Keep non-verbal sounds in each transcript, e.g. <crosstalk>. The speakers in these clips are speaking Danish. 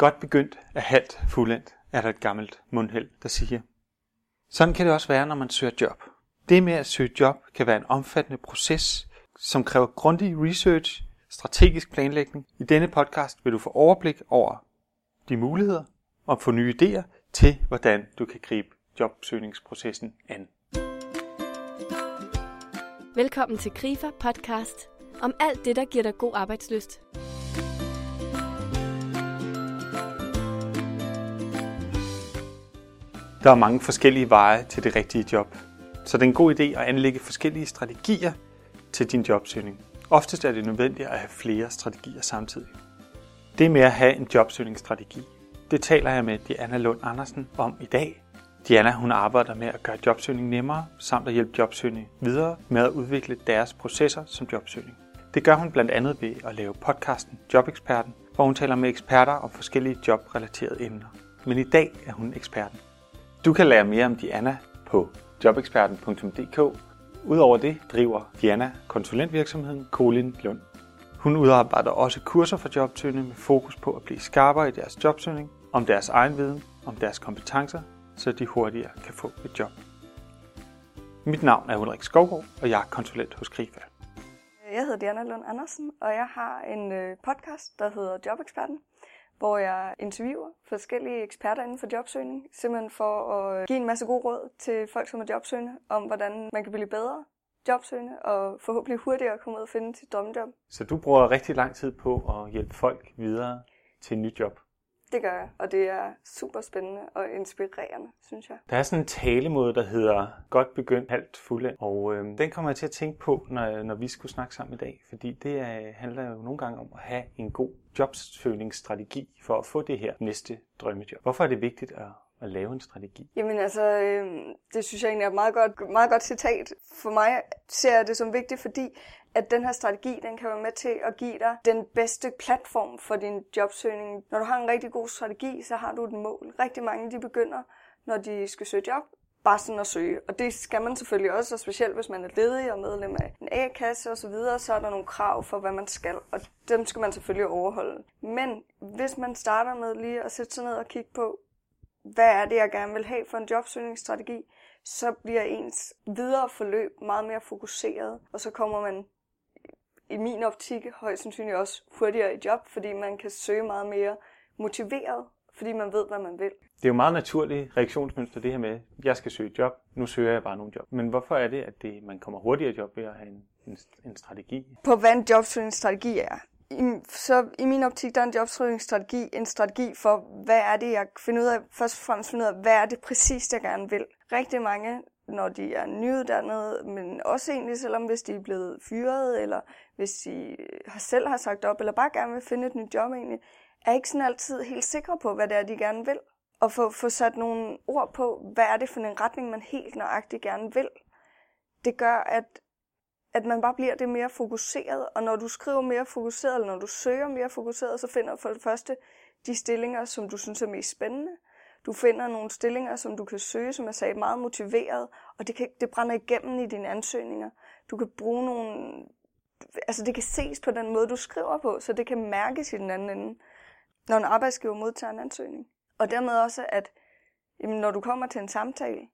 Godt begyndt er halvt fuldendt, er der et gammelt mundheld, der siger. Sådan kan det også være, når man søger job. Det med at søge job kan være en omfattende proces, som kræver grundig research, strategisk planlægning. I denne podcast vil du få overblik over de muligheder og få nye idéer til, hvordan du kan gribe jobsøgningsprocessen an. Velkommen til Grifer podcast om alt det, der giver dig god arbejdsløst. Der er mange forskellige veje til det rigtige job, så det er en god idé at anlægge forskellige strategier til din jobsøgning. Oftest er det nødvendigt at have flere strategier samtidig. Det med at have en jobsøgningsstrategi, det taler jeg med Diana Lund Andersen om i dag. Diana hun arbejder med at gøre jobsøgning nemmere, samt at hjælpe jobsøgning videre med at udvikle deres processer som jobsøgning. Det gør hun blandt andet ved at lave podcasten Jobeksperten, hvor hun taler med eksperter om forskellige jobrelaterede emner. Men i dag er hun eksperten. Du kan lære mere om Diana på jobeksperten.dk. Udover det driver Diana konsulentvirksomheden Colin Lund. Hun udarbejder også kurser for jobsøgende med fokus på at blive skarpere i deres jobsøgning, om deres egen viden, om deres kompetencer, så de hurtigere kan få et job. Mit navn er Ulrik Skovgaard, og jeg er konsulent hos Grifa. Jeg hedder Diana Lund Andersen, og jeg har en øh, podcast, der hedder Jobeksperten, hvor jeg interviewer forskellige eksperter inden for jobsøgning, simpelthen for at give en masse gode råd til folk, som er jobsøgende, om hvordan man kan blive bedre jobsøgende og forhåbentlig hurtigere komme ud og finde sit drømmejob. Så du bruger rigtig lang tid på at hjælpe folk videre til et nyt job? Det gør jeg, og det er super spændende og inspirerende, synes jeg. Der er sådan en talemåde, der hedder godt begyndt, halvt fuldendt, og øh, den kommer jeg til at tænke på, når, når vi skulle snakke sammen i dag, fordi det er, handler jo nogle gange om at have en god jobsøgningsstrategi for at få det her næste drømmejob. Hvorfor er det vigtigt at, at lave en strategi? Jamen altså, øh, det synes jeg egentlig er et meget godt, meget godt citat. For mig ser jeg det som vigtigt, fordi at den her strategi, den kan være med til at give dig den bedste platform for din jobsøgning. Når du har en rigtig god strategi, så har du et mål. Rigtig mange, de begynder, når de skal søge job, bare sådan at søge. Og det skal man selvfølgelig også, og specielt hvis man er ledig og medlem af en A-kasse osv., så, videre, så er der nogle krav for, hvad man skal, og dem skal man selvfølgelig overholde. Men hvis man starter med lige at sætte sig ned og kigge på, hvad er det, jeg gerne vil have for en jobsøgningsstrategi, så bliver ens videre forløb meget mere fokuseret, og så kommer man i min optik højst sandsynligt også hurtigere i job, fordi man kan søge meget mere motiveret, fordi man ved, hvad man vil. Det er jo meget naturligt reaktionsmønster, det her med, jeg skal søge job, nu søger jeg bare nogle job. Men hvorfor er det, at det, man kommer hurtigere i job ved at have en, en, en strategi? På hvad en jobsøgningsstrategi er. I, så i min optik, der er en jobsøgningsstrategi en strategi for, hvad er det, jeg finder ud af, først og fremmest finder ud af, hvad er det præcis, jeg gerne vil. Rigtig mange når de er nyuddannede, men også egentlig selvom hvis de er blevet fyret, eller hvis de selv har sagt op, eller bare gerne vil finde et nyt job egentlig, er ikke sådan altid helt sikre på, hvad det er, de gerne vil. Og få, få sat nogle ord på, hvad er det for en retning, man helt nøjagtigt gerne vil. Det gør, at, at man bare bliver det mere fokuseret, og når du skriver mere fokuseret, eller når du søger mere fokuseret, så finder du for det første de stillinger, som du synes er mest spændende, du finder nogle stillinger, som du kan søge, som jeg sagde, meget motiveret, og det, kan, det brænder igennem i dine ansøgninger. Du kan bruge nogle... Altså det kan ses på den måde, du skriver på, så det kan mærkes i den anden ende, når en arbejdsgiver modtager en ansøgning. Og dermed også, at jamen, når du kommer til en samtale,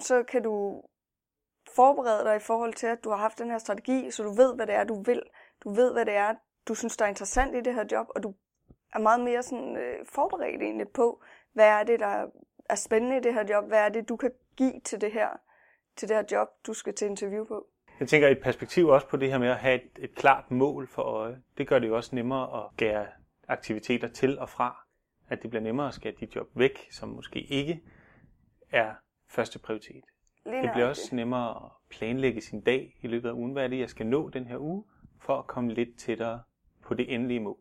så kan du forberede dig i forhold til, at du har haft den her strategi, så du ved, hvad det er, du vil. Du ved, hvad det er, du synes, der er interessant i det her job, og du er meget mere sådan, øh, forberedt egentlig på, hvad er det, der er spændende i det her job? Hvad er det, du kan give til det her, til det her job, du skal til interview på? Jeg tænker et perspektiv også på det her med at have et, et klart mål for øje. Det gør det jo også nemmere at gære aktiviteter til og fra. At det bliver nemmere at skære dit job væk, som måske ikke er første prioritet. Lige det bliver også nemmere at planlægge sin dag i løbet af ugen. Hvad er det, jeg skal nå den her uge, for at komme lidt tættere på det endelige mål?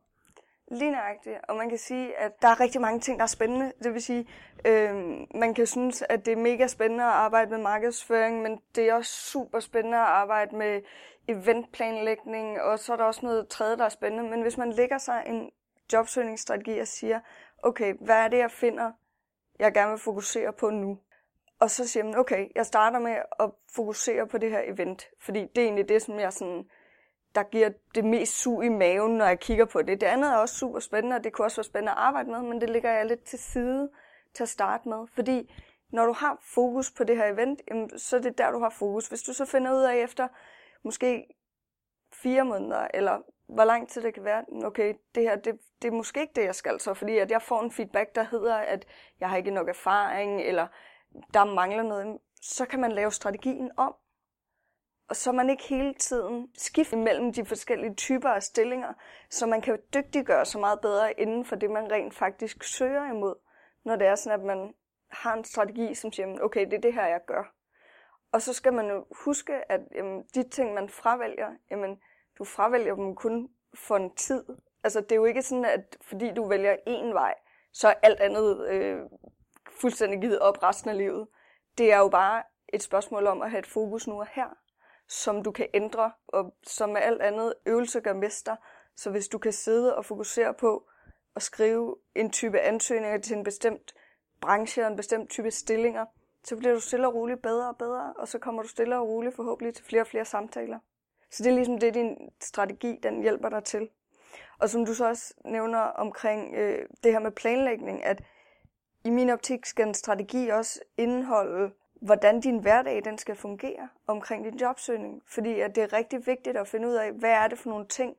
Lige nøjagtigt. Og man kan sige, at der er rigtig mange ting, der er spændende. Det vil sige, øh, man kan synes, at det er mega spændende at arbejde med markedsføring, men det er også super spændende at arbejde med eventplanlægning, og så er der også noget tredje, der er spændende. Men hvis man lægger sig en jobsøgningsstrategi og siger, okay, hvad er det, jeg finder, jeg gerne vil fokusere på nu? Og så siger man, okay, jeg starter med at fokusere på det her event, fordi det er egentlig det, som jeg sådan der giver det mest sug i maven, når jeg kigger på det. Det andet er også super spændende, og det kunne også være spændende at arbejde med, men det ligger jeg lidt til side til at starte med. Fordi når du har fokus på det her event, så er det der, du har fokus. Hvis du så finder ud af efter måske fire måneder, eller hvor lang tid det kan være, okay, det her, det, det er måske ikke det, jeg skal så, fordi at jeg får en feedback, der hedder, at jeg har ikke nok erfaring, eller der mangler noget, så kan man lave strategien om. Og så man ikke hele tiden skifter mellem de forskellige typer af stillinger, så man kan dygtiggøre sig meget bedre inden for det, man rent faktisk søger imod, når det er sådan, at man har en strategi, som siger, okay, det er det her, jeg gør. Og så skal man jo huske, at jamen, de ting, man fravælger, jamen, du fravælger dem kun for en tid. Altså, det er jo ikke sådan, at fordi du vælger én vej, så er alt andet øh, fuldstændig givet op resten af livet. Det er jo bare et spørgsmål om at have et fokus nu og her, som du kan ændre, og som med alt andet øvelse gør mester. Så hvis du kan sidde og fokusere på at skrive en type ansøgninger til en bestemt branche og en bestemt type stillinger, så bliver du stille og roligt bedre og bedre, og så kommer du stille og roligt forhåbentlig til flere og flere samtaler. Så det er ligesom det, din strategi den hjælper dig til. Og som du så også nævner omkring øh, det her med planlægning, at i min optik skal en strategi også indeholde, hvordan din hverdag den skal fungere omkring din jobsøgning. Fordi at det er rigtig vigtigt at finde ud af, hvad er det for nogle ting,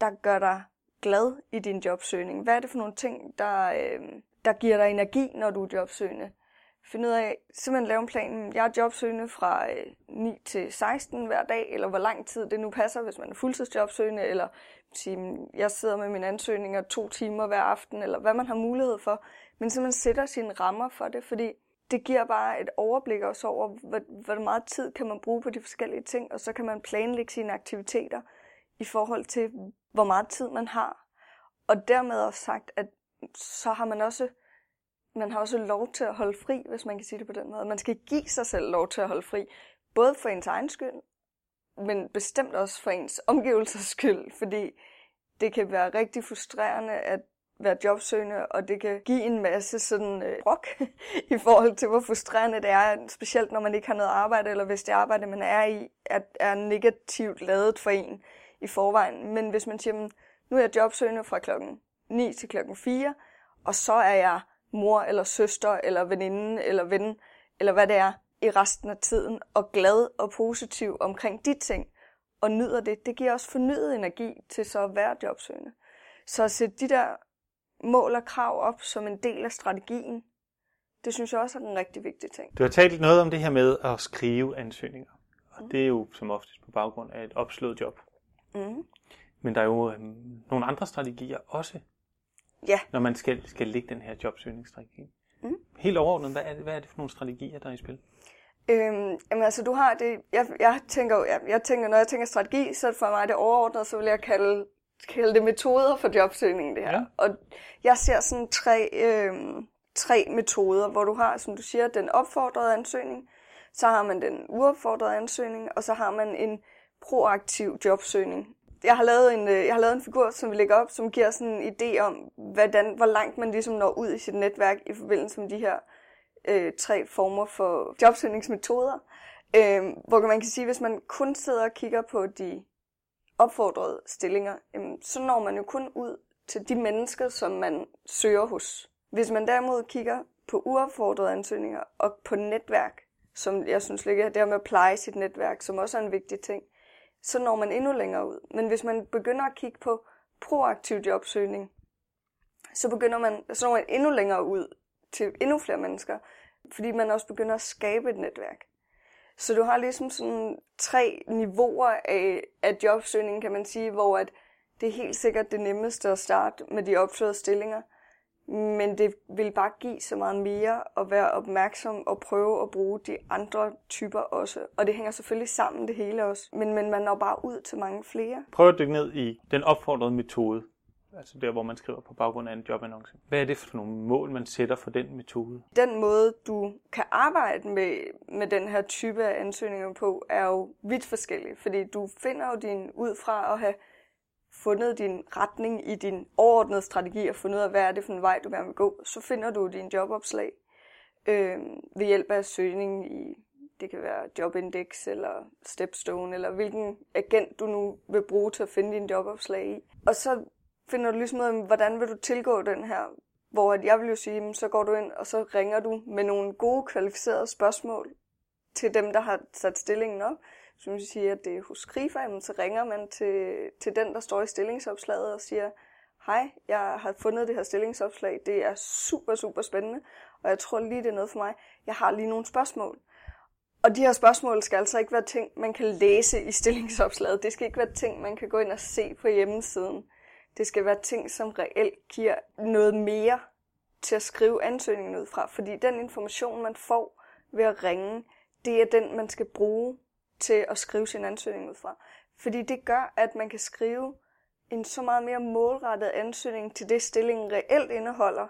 der gør dig glad i din jobsøgning? Hvad er det for nogle ting, der, øh, der giver dig energi, når du er jobsøgende? finde ud af, simpelthen lave en plan. Jeg er jobsøgende fra øh, 9 til 16 hver dag, eller hvor lang tid det nu passer, hvis man er fuldtidsjobsøgende, eller sige, jeg sidder med mine ansøgninger to timer hver aften, eller hvad man har mulighed for. Men så man sætter sine rammer for det, fordi det giver bare et overblik også over, hvor, hvor meget tid kan man bruge på de forskellige ting, og så kan man planlægge sine aktiviteter i forhold til, hvor meget tid man har. Og dermed også sagt, at så har man også man har også lov til at holde fri, hvis man kan sige det på den måde. Man skal give sig selv lov til at holde fri, både for ens egen skyld, men bestemt også for ens omgivelsers skyld, fordi det kan være rigtig frustrerende at være jobsøgende, og det kan give en masse sådan øh, brok <laughs> i forhold til, hvor frustrerende det er, specielt når man ikke har noget arbejde, eller hvis det arbejde, man er i, er, er negativt lavet for en i forvejen. Men hvis man siger, nu er jeg jobsøgende fra klokken 9 til klokken 4, og så er jeg mor eller søster eller veninde eller ven, eller hvad det er, i resten af tiden, og glad og positiv omkring de ting, og nyder det, det giver også fornyet energi til så at være jobsøgende. Så at sætte de der mål og krav op som en del af strategien, det synes jeg også er en rigtig vigtig ting. Du har talt noget om det her med at skrive ansøgninger. Og mm. det er jo som oftest på baggrund af et opslået job. Mm. Men der er jo øhm, nogle andre strategier også, Ja. Når man skal, skal lægge den her jobsøgningsstrategi. Mm. Helt overordnet, hvad er, det, hvad er det for nogle strategier, der er i spil? Øhm, jamen altså, du har det, jeg, jeg tænker, jeg, jeg tænker, når jeg tænker strategi, så for mig det overordnet, så vil jeg kalde, kalde det metoder for jobsøgning, det her. Ja. Og jeg ser sådan tre, øhm, tre metoder, hvor du har, som du siger, den opfordrede ansøgning, så har man den uopfordrede ansøgning, og så har man en proaktiv jobsøgning jeg har lavet en, øh, jeg har lavet en figur, som vi lægger op, som giver sådan en idé om, hvordan, hvor langt man ligesom når ud i sit netværk i forbindelse med de her øh, tre former for jobsøgningsmetoder. Øh, hvor man kan sige, hvis man kun sidder og kigger på de opfordrede stillinger, så når man jo kun ud til de mennesker, som man søger hos. Hvis man derimod kigger på uopfordrede ansøgninger og på netværk, som jeg synes ligger der med at pleje sit netværk, som også er en vigtig ting, så når man endnu længere ud. Men hvis man begynder at kigge på proaktiv jobsøgning, så begynder man, så når man endnu længere ud til endnu flere mennesker, fordi man også begynder at skabe et netværk. Så du har ligesom sådan tre niveauer af, af jobsøgningen, kan man sige, hvor at det er helt sikkert det nemmeste at starte med de opslåede stillinger – men det vil bare give så meget mere at være opmærksom og prøve at bruge de andre typer også. Og det hænger selvfølgelig sammen det hele også. Men, men man når bare ud til mange flere. Prøv at dykke ned i den opfordrede metode. Altså der, hvor man skriver på baggrund af en jobannonce. Hvad er det for nogle mål, man sætter for den metode? Den måde, du kan arbejde med, med den her type af ansøgninger på, er jo vidt forskellig. Fordi du finder jo din ud fra at have fundet din retning i din overordnede strategi og fundet ud af, hvad er det for en vej, du gerne vil gå, så finder du din jobopslag øh, ved hjælp af søgning i det kan være Jobindex eller Stepstone, eller hvilken agent du nu vil bruge til at finde din jobopslag i. Og så finder du ligesom ud af, hvordan vil du tilgå den her hvor at jeg vil jo sige, så går du ind, og så ringer du med nogle gode, kvalificerede spørgsmål til dem, der har sat stillingen op. Så hvis siger, at det er hos Grifa, så ringer man til, til den, der står i stillingsopslaget og siger, hej, jeg har fundet det her stillingsopslag, det er super, super spændende, og jeg tror lige, det er noget for mig. Jeg har lige nogle spørgsmål. Og de her spørgsmål skal altså ikke være ting, man kan læse i stillingsopslaget. Det skal ikke være ting, man kan gå ind og se på hjemmesiden. Det skal være ting, som reelt giver noget mere til at skrive ansøgningen ud fra. Fordi den information, man får ved at ringe, det er den, man skal bruge til at skrive sin ansøgning ud fra. Fordi det gør, at man kan skrive en så meget mere målrettet ansøgning til det, stillingen reelt indeholder,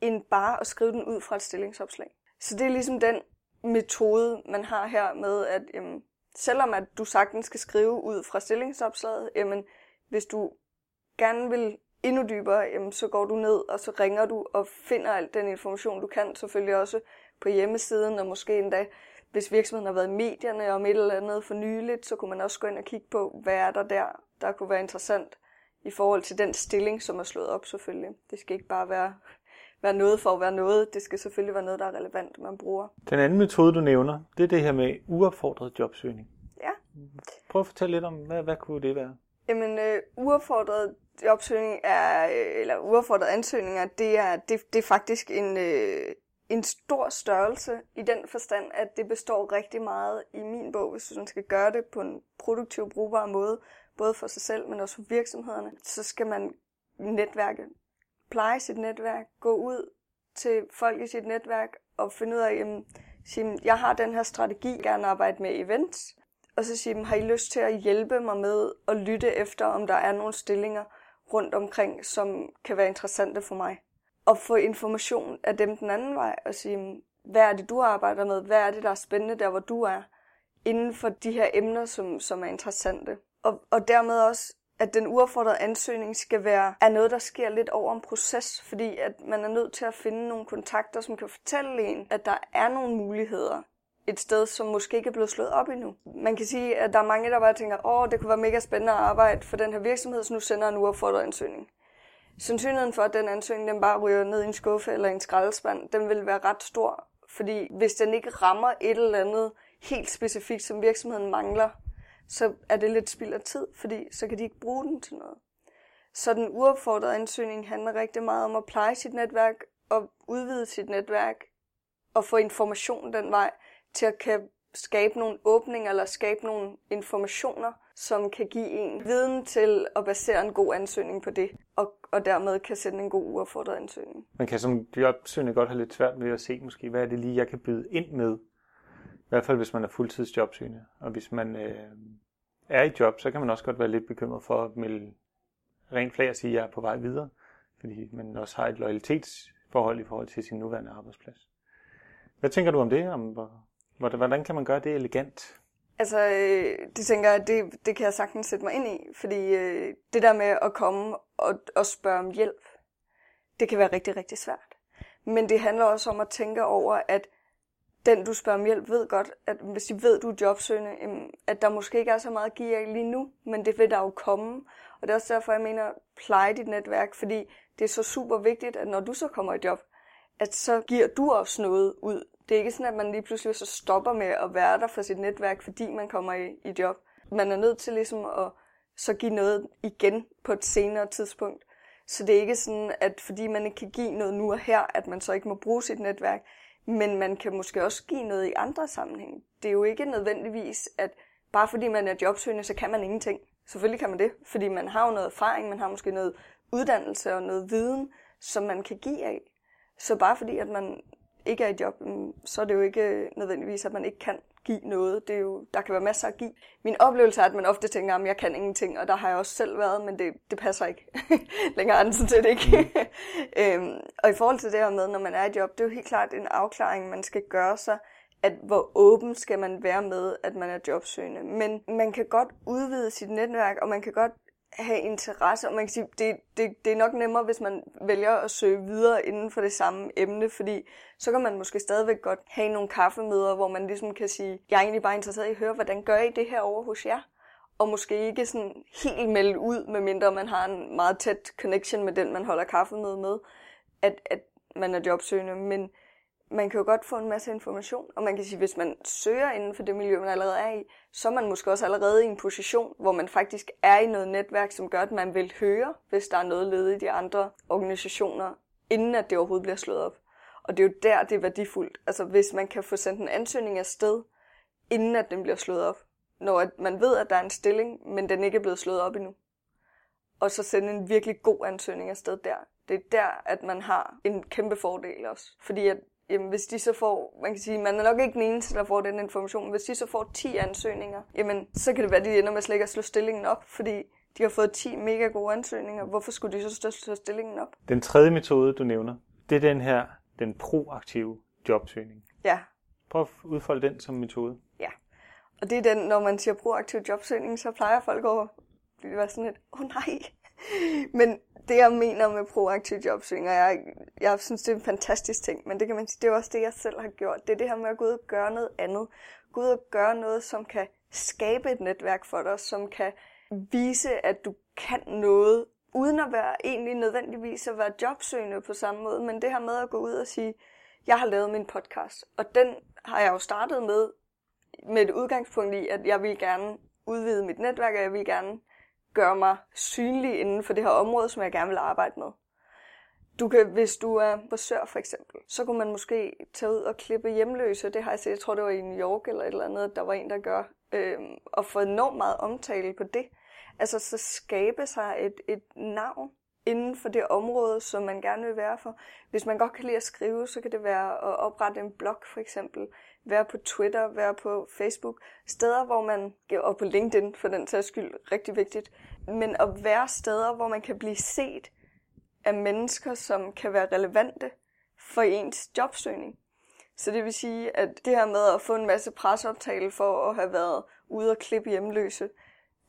end bare at skrive den ud fra et stillingsopslag. Så det er ligesom den metode, man har her med, at jamen, selvom at du sagtens skal skrive ud fra stillingsopslaget, jamen, hvis du gerne vil endnu dybere, jamen, så går du ned, og så ringer du og finder al den information, du kan. Selvfølgelig også på hjemmesiden, og måske endda, hvis virksomheden har været i medierne om et eller andet for nyligt, så kunne man også gå ind og kigge på, hvad er der der, der kunne være interessant i forhold til den stilling, som er slået op selvfølgelig. Det skal ikke bare være, være noget for at være noget. Det skal selvfølgelig være noget, der er relevant, man bruger. Den anden metode, du nævner, det er det her med uopfordret jobsøgning. Ja. Prøv at fortælle lidt om, hvad, hvad kunne det være? Jamen, øh, uopfordret jobsøgning er, øh, eller uopfordrede ansøgninger, det er, det, det er faktisk en, øh, en stor størrelse i den forstand, at det består rigtig meget i min bog, hvis man skal gøre det på en produktiv, brugbar måde, både for sig selv, men også for virksomhederne, så skal man netværke, pleje sit netværk, gå ud til folk i sit netværk og finde ud af, jamen, sige, jeg har den her strategi, gerne arbejde med events, og så sige, har I lyst til at hjælpe mig med at lytte efter, om der er nogle stillinger, rundt omkring, som kan være interessante for mig. Og få information af dem den anden vej og sige, hvad er det, du arbejder med? Hvad er det, der er spændende der, hvor du er? Inden for de her emner, som, som er interessante. Og, og dermed også, at den uaffordrede ansøgning skal være er noget, der sker lidt over en proces, fordi at man er nødt til at finde nogle kontakter, som kan fortælle en, at der er nogle muligheder et sted, som måske ikke er blevet slået op endnu. Man kan sige, at der er mange, der bare tænker, åh, det kunne være mega spændende at arbejde for den her virksomhed, så nu sender en uopfordret ansøgning. Sandsynligheden for, at den ansøgning den bare ryger ned i en skuffe eller en skraldespand, den vil være ret stor. Fordi hvis den ikke rammer et eller andet helt specifikt, som virksomheden mangler, så er det lidt spild af tid, fordi så kan de ikke bruge den til noget. Så den uopfordrede ansøgning handler rigtig meget om at pleje sit netværk og udvide sit netværk og få information den vej, til at kan skabe nogle åbninger eller skabe nogle informationer, som kan give en viden til at basere en god ansøgning på det, og, og dermed kan sende en god uaffordret ansøgning. Man kan som jobsøgende godt have lidt svært ved at se måske, hvad er det lige, jeg kan byde ind med. I hvert fald hvis man er fuldtidsjobsøgende. Og hvis man øh, er i job, så kan man også godt være lidt bekymret for at melde rent flag og sige, at jeg er på vej videre. Fordi man også har et loyalitetsforhold i forhold til sin nuværende arbejdsplads. Hvad tænker du om det? Om Hvordan kan man gøre det elegant? Altså, øh, det tænker jeg, det, det kan jeg sagtens sætte mig ind i, fordi øh, det der med at komme og, og spørge om hjælp, det kan være rigtig, rigtig svært. Men det handler også om at tænke over, at den, du spørger om hjælp, ved godt, at hvis de ved, du er jobsøgende, at der måske ikke er så meget at give lige nu, men det vil der jo komme. Og det er også derfor, jeg mener, pleje dit netværk, fordi det er så super vigtigt, at når du så kommer i job, at så giver du også noget ud det er ikke sådan, at man lige pludselig så stopper med at være der for sit netværk, fordi man kommer i, i job. Man er nødt til ligesom at så give noget igen på et senere tidspunkt. Så det er ikke sådan, at fordi man ikke kan give noget nu og her, at man så ikke må bruge sit netværk, men man kan måske også give noget i andre sammenhæng. Det er jo ikke nødvendigvis, at bare fordi man er jobsøgende, så kan man ingenting. Selvfølgelig kan man det, fordi man har jo noget erfaring, man har måske noget uddannelse og noget viden, som man kan give af. Så bare fordi, at man ikke er i job, mm, så er det jo ikke nødvendigvis, at man ikke kan give noget. Det er jo, der kan være masser at give. Min oplevelse er, at man ofte tænker, at jeg kan ingenting, og der har jeg også selv været, men det, det passer ikke. <laughs> Længere end sådan set ikke. <laughs> øhm, og i forhold til det her med, når man er i job, det er jo helt klart en afklaring, man skal gøre sig, at hvor åben skal man være med, at man er jobsøgende. Men man kan godt udvide sit netværk, og man kan godt have interesse, og man kan sige, det, det, det er nok nemmere, hvis man vælger at søge videre inden for det samme emne, fordi så kan man måske stadigvæk godt have nogle kaffemøder, hvor man ligesom kan sige, jeg er egentlig bare interesseret i at høre, hvordan gør I det her over hos jer? Og måske ikke sådan helt melde ud, medmindre man har en meget tæt connection med den, man holder kaffemøde med, at, at man er jobsøgende, men man kan jo godt få en masse information, og man kan sige, hvis man søger inden for det miljø, man allerede er i, så er man måske også allerede i en position, hvor man faktisk er i noget netværk, som gør, at man vil høre, hvis der er noget ledigt i de andre organisationer, inden at det overhovedet bliver slået op. Og det er jo der, det er værdifuldt. Altså hvis man kan få sendt en ansøgning afsted, inden at den bliver slået op. Når man ved, at der er en stilling, men den ikke er blevet slået op endnu. Og så sende en virkelig god ansøgning afsted der. Det er der, at man har en kæmpe fordel også. Fordi at jamen hvis de så får, man kan sige, man er nok ikke den eneste, der får den information, hvis de så får 10 ansøgninger, jamen så kan det være, at de ender med slet ikke at slå stillingen op, fordi de har fået 10 mega gode ansøgninger. Hvorfor skulle de så slå stillingen op? Den tredje metode, du nævner, det er den her, den proaktive jobsøgning. Ja. Prøv at udfolde den som metode. Ja. Og det er den, når man siger proaktiv jobsøgning, så plejer folk at være sådan lidt, åh oh, nej. <laughs> Men det, jeg mener med proaktiv jobsøgning, og jeg, jeg synes, det er en fantastisk ting, men det kan man sige, det er også det, jeg selv har gjort. Det er det her med at gå ud og gøre noget andet. Gå ud og gøre noget, som kan skabe et netværk for dig, som kan vise, at du kan noget, uden at være egentlig nødvendigvis at være jobsøgende på samme måde, men det her med at gå ud og sige, jeg har lavet min podcast, og den har jeg jo startet med, med et udgangspunkt i, at jeg vil gerne udvide mit netværk, og jeg vil gerne gøre mig synlig inden for det her område, som jeg gerne vil arbejde med. Du kan, hvis du er frisør for eksempel, så kunne man måske tage ud og klippe hjemløse. Det har jeg set, jeg tror det var i New York eller et eller andet, der var en, der gør. Øh, og få enormt meget omtale på det. Altså så skabe sig et, et navn inden for det område, som man gerne vil være for. Hvis man godt kan lide at skrive, så kan det være at oprette en blog for eksempel, være på Twitter, være på Facebook, steder, hvor man, og på LinkedIn for den sags skyld, rigtig vigtigt, men at være steder, hvor man kan blive set af mennesker, som kan være relevante for ens jobsøgning. Så det vil sige, at det her med at få en masse presoptale for at have været ude og klippe hjemløse,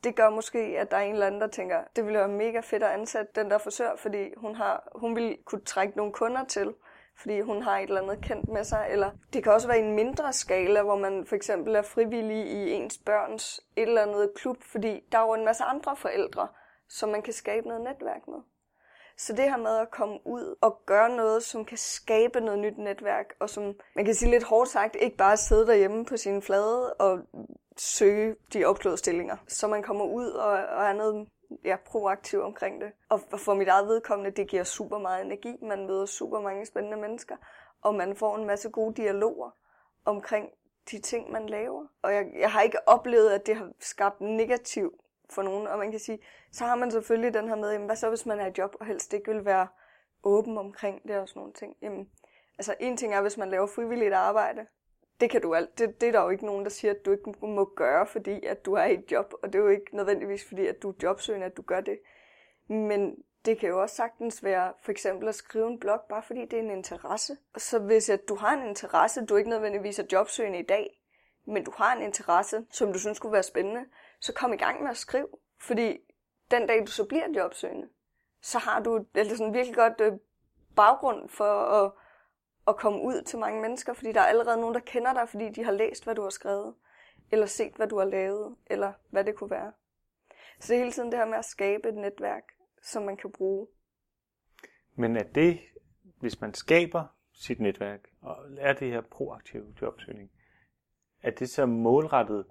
det gør måske, at der er en eller anden, der tænker, det ville være mega fedt at ansætte den der forsør, fordi hun, har, hun ville kunne trække nogle kunder til fordi hun har et eller andet kendt med sig. Eller det kan også være i en mindre skala, hvor man for eksempel er frivillig i ens børns et eller andet klub, fordi der er jo en masse andre forældre, som man kan skabe noget netværk med. Så det her med at komme ud og gøre noget, som kan skabe noget nyt netværk, og som man kan sige lidt hårdt sagt, ikke bare sidde derhjemme på sin flade og søge de opslåede stillinger. Så man kommer ud og, og er noget ja, proaktiv omkring det. Og for mit eget vedkommende, det giver super meget energi. Man møder super mange spændende mennesker, og man får en masse gode dialoger omkring de ting, man laver. Og jeg, jeg har ikke oplevet, at det har skabt negativ for nogen. Og man kan sige, så har man selvfølgelig den her med, jamen, hvad så hvis man er i job, og helst ikke vil være åben omkring det og sådan nogle ting. Jamen, altså en ting er, hvis man laver frivilligt arbejde, det kan du alt. Det, det er der jo ikke nogen, der siger, at du ikke må gøre, fordi at du er i et job. Og det er jo ikke nødvendigvis, fordi at du er jobsøgende, at du gør det. Men det kan jo også sagtens være for eksempel at skrive en blog, bare fordi det er en interesse. Så hvis at du har en interesse, du ikke nødvendigvis er jobsøgende i dag, men du har en interesse, som du synes kunne være spændende, så kom i gang med at skrive. Fordi den dag, du så bliver jobsøgende, så har du altså sådan virkelig godt øh, baggrund for at at komme ud til mange mennesker, fordi der er allerede nogen, der kender dig, fordi de har læst, hvad du har skrevet, eller set, hvad du har lavet, eller hvad det kunne være. Så det er hele tiden det her med at skabe et netværk, som man kan bruge. Men er det, hvis man skaber sit netværk, og er det her proaktive jobsøgning, er det så målrettet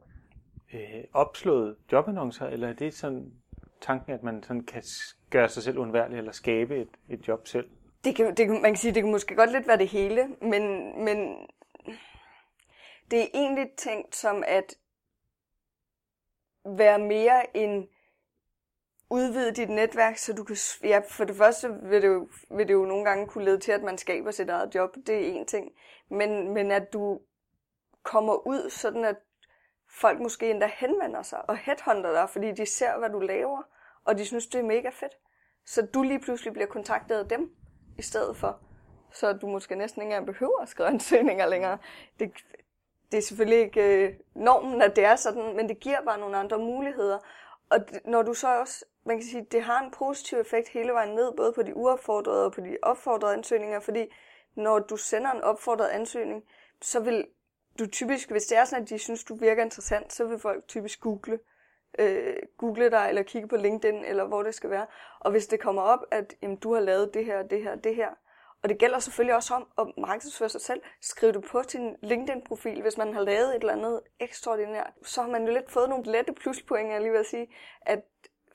øh, opslået jobannoncer, eller er det sådan tanken, at man sådan kan gøre sig selv undværlig, eller skabe et, et job selv? Det kan, det, man kan sige, det kan måske godt lidt være det hele, men, men det er egentlig tænkt som at være mere en udvide dit netværk, så du kan, ja, for det første vil det, jo, vil det jo nogle gange kunne lede til, at man skaber sit eget job, det er en ting, men, men at du kommer ud, sådan at folk måske endda henvender sig og headhunter dig, fordi de ser, hvad du laver, og de synes, det er mega fedt. Så du lige pludselig bliver kontaktet af dem i stedet for. Så du måske næsten ikke engang behøver at skrive ansøgninger længere. Det, det er selvfølgelig ikke øh, normen, at det er sådan, men det giver bare nogle andre muligheder. Og når du så også man kan sige, det har en positiv effekt hele vejen ned, både på de uopfordrede og på de opfordrede ansøgninger, fordi når du sender en opfordret ansøgning, så vil du typisk, hvis det er sådan, at de synes, du virker interessant, så vil folk typisk google, øh, google dig, eller kigge på LinkedIn, eller hvor det skal være. Og hvis det kommer op, at jamen, du har lavet det her, det her, det her, og det gælder selvfølgelig også om at markedsføre sig selv. Skriv det på sin LinkedIn-profil, hvis man har lavet et eller andet ekstraordinært. Så har man jo lidt fået nogle lette pluspoint, jeg lige vil sige. At,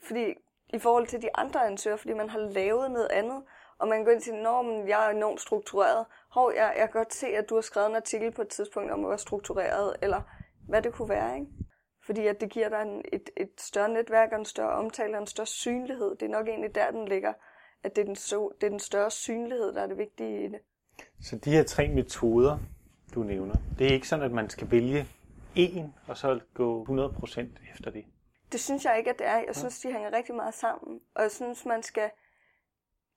fordi i forhold til de andre ansøgere, fordi man har lavet noget andet, og man går ind til, at jeg er enormt struktureret. Hov, jeg, jeg kan godt se, at du har skrevet en artikel på et tidspunkt om at være struktureret, eller hvad det kunne være, ikke? Fordi at det giver dig en, et, et større netværk og en større omtale og en større synlighed. Det er nok egentlig der, den ligger at det er, den så, det er den større synlighed, der er det vigtige i det. Så de her tre metoder, du nævner, det er ikke sådan, at man skal vælge en, og så gå 100% efter det? Det synes jeg ikke, at det er. Jeg synes, de hænger rigtig meget sammen. Og jeg synes, man skal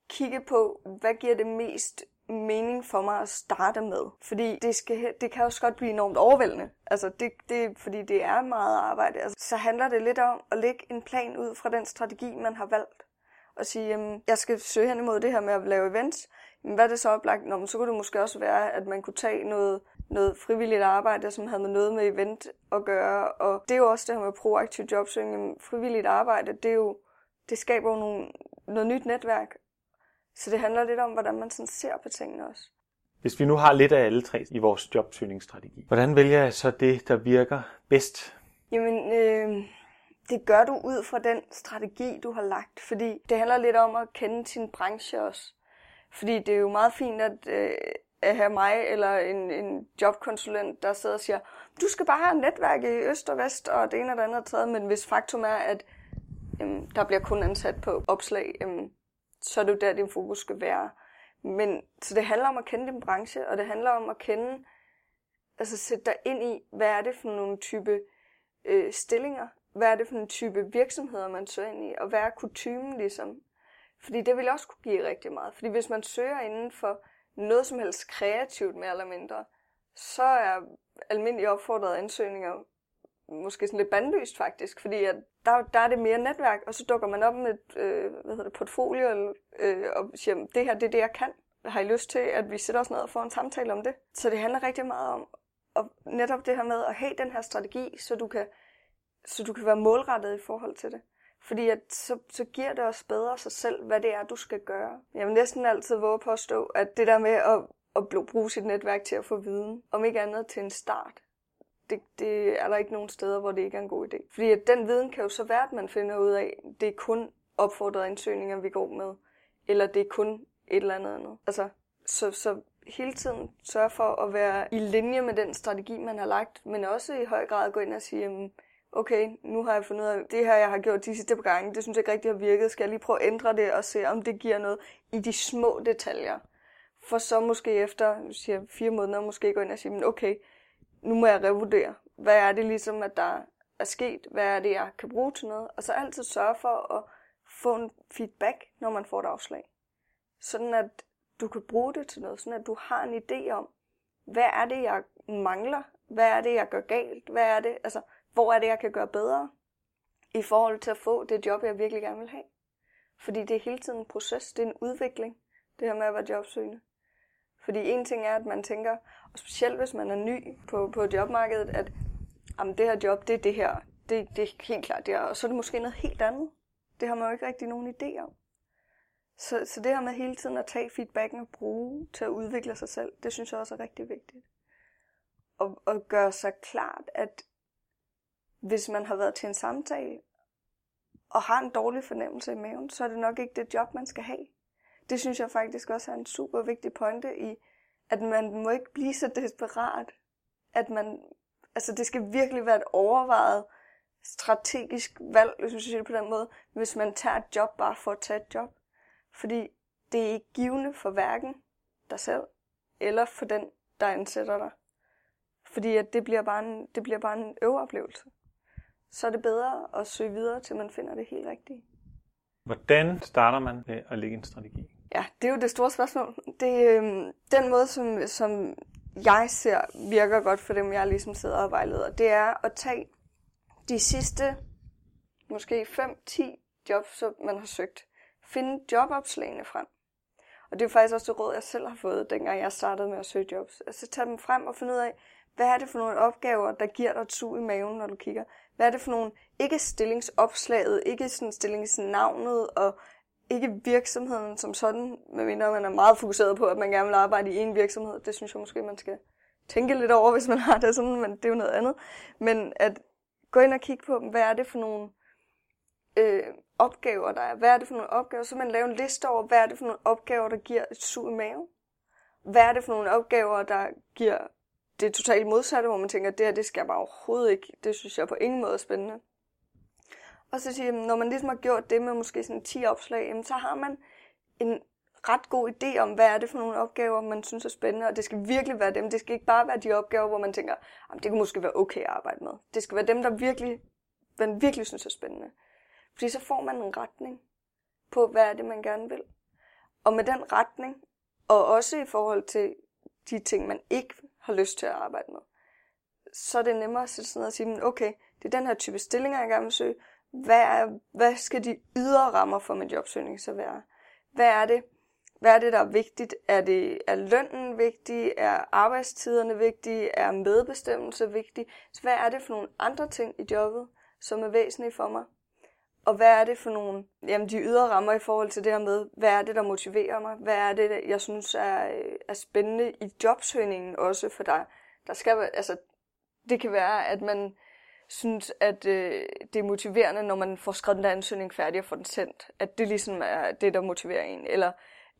kigge på, hvad giver det mest mening for mig at starte med. Fordi det, skal, det kan også godt blive enormt overvældende. Altså det, det, fordi det er meget arbejde. Altså, så handler det lidt om at lægge en plan ud fra den strategi, man har valgt og sige, jamen, jeg skal søge hen imod det her med at lave events. Men hvad er det så oplagt? Nå, men så kunne det måske også være, at man kunne tage noget, noget frivilligt arbejde, som havde med noget med event at gøre. Og det er jo også det her med proaktiv jobsøgning. Frivilligt arbejde, det, er jo, det skaber jo nogle, noget nyt netværk. Så det handler lidt om, hvordan man sådan ser på tingene også. Hvis vi nu har lidt af alle tre i vores jobsøgningsstrategi, hvordan vælger jeg så det, der virker bedst? Jamen, øh, det gør du ud fra den strategi, du har lagt, fordi det handler lidt om at kende sin branche også. Fordi det er jo meget fint at, øh, at have mig eller en, en jobkonsulent, der sidder og siger, du skal bare have et netværk i øst og vest og det ene og det andet og tredje, men hvis faktum er, at jamen, der bliver kun ansat på opslag, jamen, så er det jo der, din fokus skal være. Men, så det handler om at kende din branche, og det handler om at kende, altså sætte dig ind i, hvad er det for nogle type øh, stillinger, hvad er det for en type virksomheder, man søger ind i, og hvad er kutumen ligesom? Fordi det vil også kunne give rigtig meget. Fordi hvis man søger inden for noget som helst kreativt mere eller mindre, så er almindelige opfordrede ansøgninger måske sådan lidt bandlyst faktisk, fordi at der, der er det mere netværk, og så dukker man op med et øh, hvad hedder det, portfolio øh, og siger, det her det er det, jeg kan. Har I lyst til, at vi sætter os ned og får en samtale om det? Så det handler rigtig meget om og netop det her med at have den her strategi, så du kan så du kan være målrettet i forhold til det. Fordi at, så, så giver det også bedre sig selv, hvad det er, du skal gøre. Jeg vil næsten altid våge på at stå, at det der med at, at bruge sit netværk til at få viden, om ikke andet til en start, det, det er der ikke nogen steder, hvor det ikke er en god idé. Fordi at den viden kan jo så være, at man finder ud af, det er kun opfordrede ansøgninger, vi går med, eller det er kun et eller andet andet. Altså, så, så hele tiden sørge for at være i linje med den strategi, man har lagt, men også i høj grad gå ind og sige, okay, nu har jeg fundet ud af, det her, jeg har gjort de sidste par gange, det synes jeg ikke rigtig har virket. Skal jeg lige prøve at ændre det og se, om det giver noget i de små detaljer? For så måske efter siger, fire måneder, måske gå ind og sige, okay, nu må jeg revurdere. Hvad er det ligesom, at der er sket? Hvad er det, jeg kan bruge til noget? Og så altid sørge for at få en feedback, når man får et afslag. Sådan at du kan bruge det til noget. Sådan at du har en idé om, hvad er det, jeg mangler? Hvad er det, jeg gør galt? Hvad er det? Altså, hvor er det, jeg kan gøre bedre i forhold til at få det job, jeg virkelig gerne vil have. Fordi det er hele tiden en proces, det er en udvikling, det her med at være jobsøgende. Fordi en ting er, at man tænker, specielt hvis man er ny på, på jobmarkedet, at jamen, det her job, det er det her, det, det er helt klart det og så er det måske noget helt andet. Det har man jo ikke rigtig nogen idé om. Så, så det her med hele tiden at tage feedbacken og bruge til at udvikle sig selv, det synes jeg også er rigtig vigtigt. Og, og gøre sig klart, at hvis man har været til en samtale og har en dårlig fornemmelse i maven, så er det nok ikke det job, man skal have. Det synes jeg faktisk også er en super vigtig pointe i, at man må ikke blive så desperat, at man, altså det skal virkelig være et overvejet strategisk valg, hvis man siger det på den måde, hvis man tager et job bare for at tage et job. Fordi det er ikke givende for hverken dig selv, eller for den, der ansætter dig. Fordi at det bliver bare en, det bliver bare en øveoplevelse så er det bedre at søge videre, til man finder det helt rigtige. Hvordan starter man med at lægge en strategi? Ja, det er jo det store spørgsmål. Det, øh, den måde, som, som jeg ser virker godt for dem, jeg ligesom sidder og vejleder, det er at tage de sidste måske 5-10 job, som man har søgt. Finde jobopslagene frem. Og det er faktisk også det råd, jeg selv har fået, dengang jeg startede med at søge jobs. Altså tage dem frem og finde ud af, hvad er det for nogle opgaver, der giver dig et sug i maven, når du kigger? Hvad er det for nogle, ikke stillingsopslaget, ikke sådan stillingsnavnet, og ikke virksomheden som sådan, medmindre man er meget fokuseret på, at man gerne vil arbejde i en virksomhed. Det synes jeg måske, man skal tænke lidt over, <laughs> hvis man har det sådan, men det er jo noget andet. Men at gå ind og kigge på hvad er det for nogle øh, opgaver, der er? Hvad er det for nogle opgaver? Så man laver en liste over, hvad er det for nogle opgaver, der giver et sug i maven? Hvad er det for nogle opgaver, der giver det totalt modsatte, hvor man tænker, det her, det skal jeg bare overhovedet ikke. Det synes jeg på ingen måde er spændende. Og så siger når man ligesom har gjort det med måske sådan 10 opslag, så har man en ret god idé om, hvad er det for nogle opgaver, man synes er spændende, og det skal virkelig være dem. Det skal ikke bare være de opgaver, hvor man tænker, det kunne måske være okay at arbejde med. Det skal være dem, der virkelig, man virkelig synes er spændende. Fordi så får man en retning på, hvad er det, man gerne vil. Og med den retning, og også i forhold til de ting, man ikke har lyst til at arbejde med, så er det nemmere at sætte sig ned og sige, okay, det er den her type stillinger, jeg gerne vil søge. Hvad, er, hvad skal de ydre rammer for min jobsøgning så være? Hvad er det, hvad er det, der er vigtigt? Er, det, er lønnen vigtig? Er arbejdstiderne vigtige? Er medbestemmelse vigtig? Så hvad er det for nogle andre ting i jobbet, som er væsentlige for mig? Og hvad er det for nogle, jamen de ydre rammer i forhold til det her med, hvad er det, der motiverer mig? Hvad er det, jeg synes er, er spændende i jobsøgningen også? For der, der skal, altså, det kan være, at man synes, at øh, det er motiverende, når man får skrevet den der ansøgning færdig og får den sendt. At det ligesom er det, der motiverer en. Eller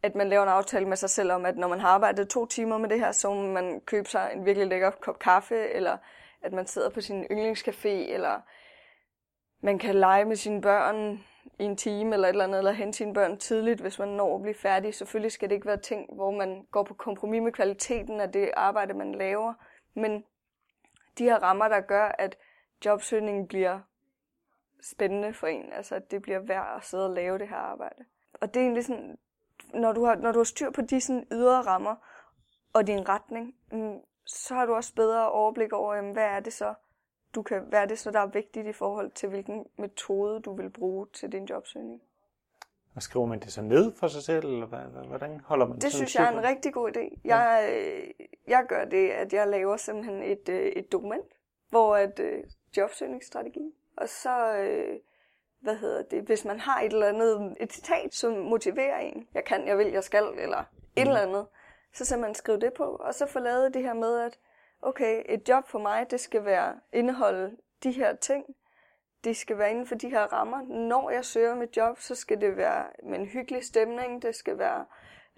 at man laver en aftale med sig selv om, at når man har arbejdet to timer med det her, så må man købe sig en virkelig lækker kop kaffe, eller at man sidder på sin yndlingscafé, eller man kan lege med sine børn i en time eller et eller andet, eller hente sine børn tidligt, hvis man når at blive færdig. Selvfølgelig skal det ikke være ting, hvor man går på kompromis med kvaliteten af det arbejde, man laver, men de her rammer, der gør, at jobsøgningen bliver spændende for en, altså at det bliver værd at sidde og lave det her arbejde. Og det er egentlig sådan, når du har, når du har styr på de sådan ydre rammer og din retning, mm, så har du også bedre overblik over, hvad er det så, du kan, hvad er det så, der er vigtigt i forhold til, hvilken metode du vil bruge til din jobsøgning. Og skriver man det så ned for sig selv, eller hvordan holder man det? Det synes jeg er en rigtig god idé. Jeg, jeg gør det, at jeg laver simpelthen et, øh, et dokument, hvor at uh, jobsøgningsstrategi, og så, uh, hvad hedder det, hvis man har et eller andet, et citat, som motiverer en, jeg kan, jeg vil, jeg skal, eller et mm. eller andet, så skal man skrive det på, og så få lavet det her med, at okay, et job for mig, det skal være indeholde de her ting. Det skal være inden for de her rammer. Når jeg søger mit job, så skal det være med en hyggelig stemning, det skal være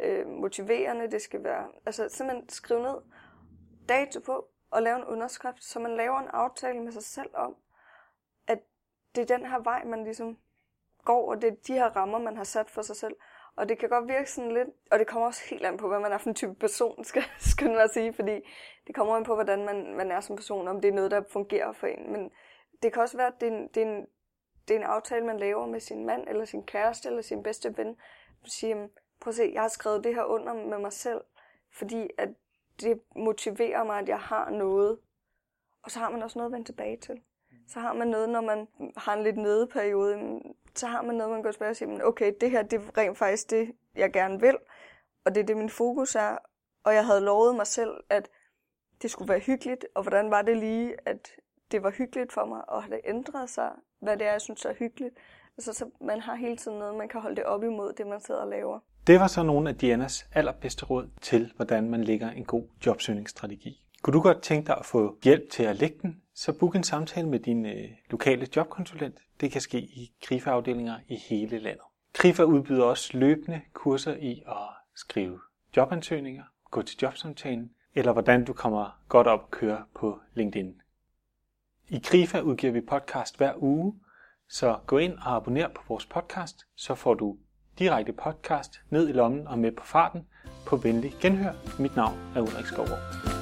øh, motiverende, det skal være, altså simpelthen skrive ned dato på og lave en underskrift, så man laver en aftale med sig selv om, at det er den her vej, man ligesom går, og det er de her rammer, man har sat for sig selv. Og det kan godt virke sådan lidt, og det kommer også helt an på, hvad man er for en type person, <laughs> skal, skynde mig at sige, fordi det kommer an på, hvordan man, man er som person, om det er noget, der fungerer for en. Men det kan også være, at det er en, det er en, det er en aftale, man laver med sin mand, eller sin kæreste, eller sin bedste ven. Du siger, prøv at se, jeg har skrevet det her under med mig selv, fordi at det motiverer mig, at jeg har noget. Og så har man også noget at vende tilbage til. Så har man noget, når man har en lidt nedeperiode, så har man noget, man kan spørge og sige, okay, det her det er rent faktisk det, jeg gerne vil, og det er det, min fokus er. Og jeg havde lovet mig selv, at det skulle være hyggeligt, og hvordan var det lige, at det var hyggeligt for mig, og har det ændret sig, hvad det er, jeg synes er hyggeligt. Altså, så man har hele tiden noget, man kan holde det op imod, det man sidder og laver. Det var så nogle af Dianas allerbedste råd til, hvordan man lægger en god jobsøgningsstrategi. Kunne du godt tænke dig at få hjælp til at lægge den, så book en samtale med din øh, lokale jobkonsulent. Det kan ske i KRIFA-afdelinger i hele landet. KRIFA udbyder også løbende kurser i at skrive jobansøgninger, gå til jobsamtalen, eller hvordan du kommer godt op og køre på LinkedIn. I KRIFA udgiver vi podcast hver uge, så gå ind og abonner på vores podcast, så får du direkte podcast ned i lommen og med på farten på venlig genhør. Mit navn er Ulrik Skovgaard.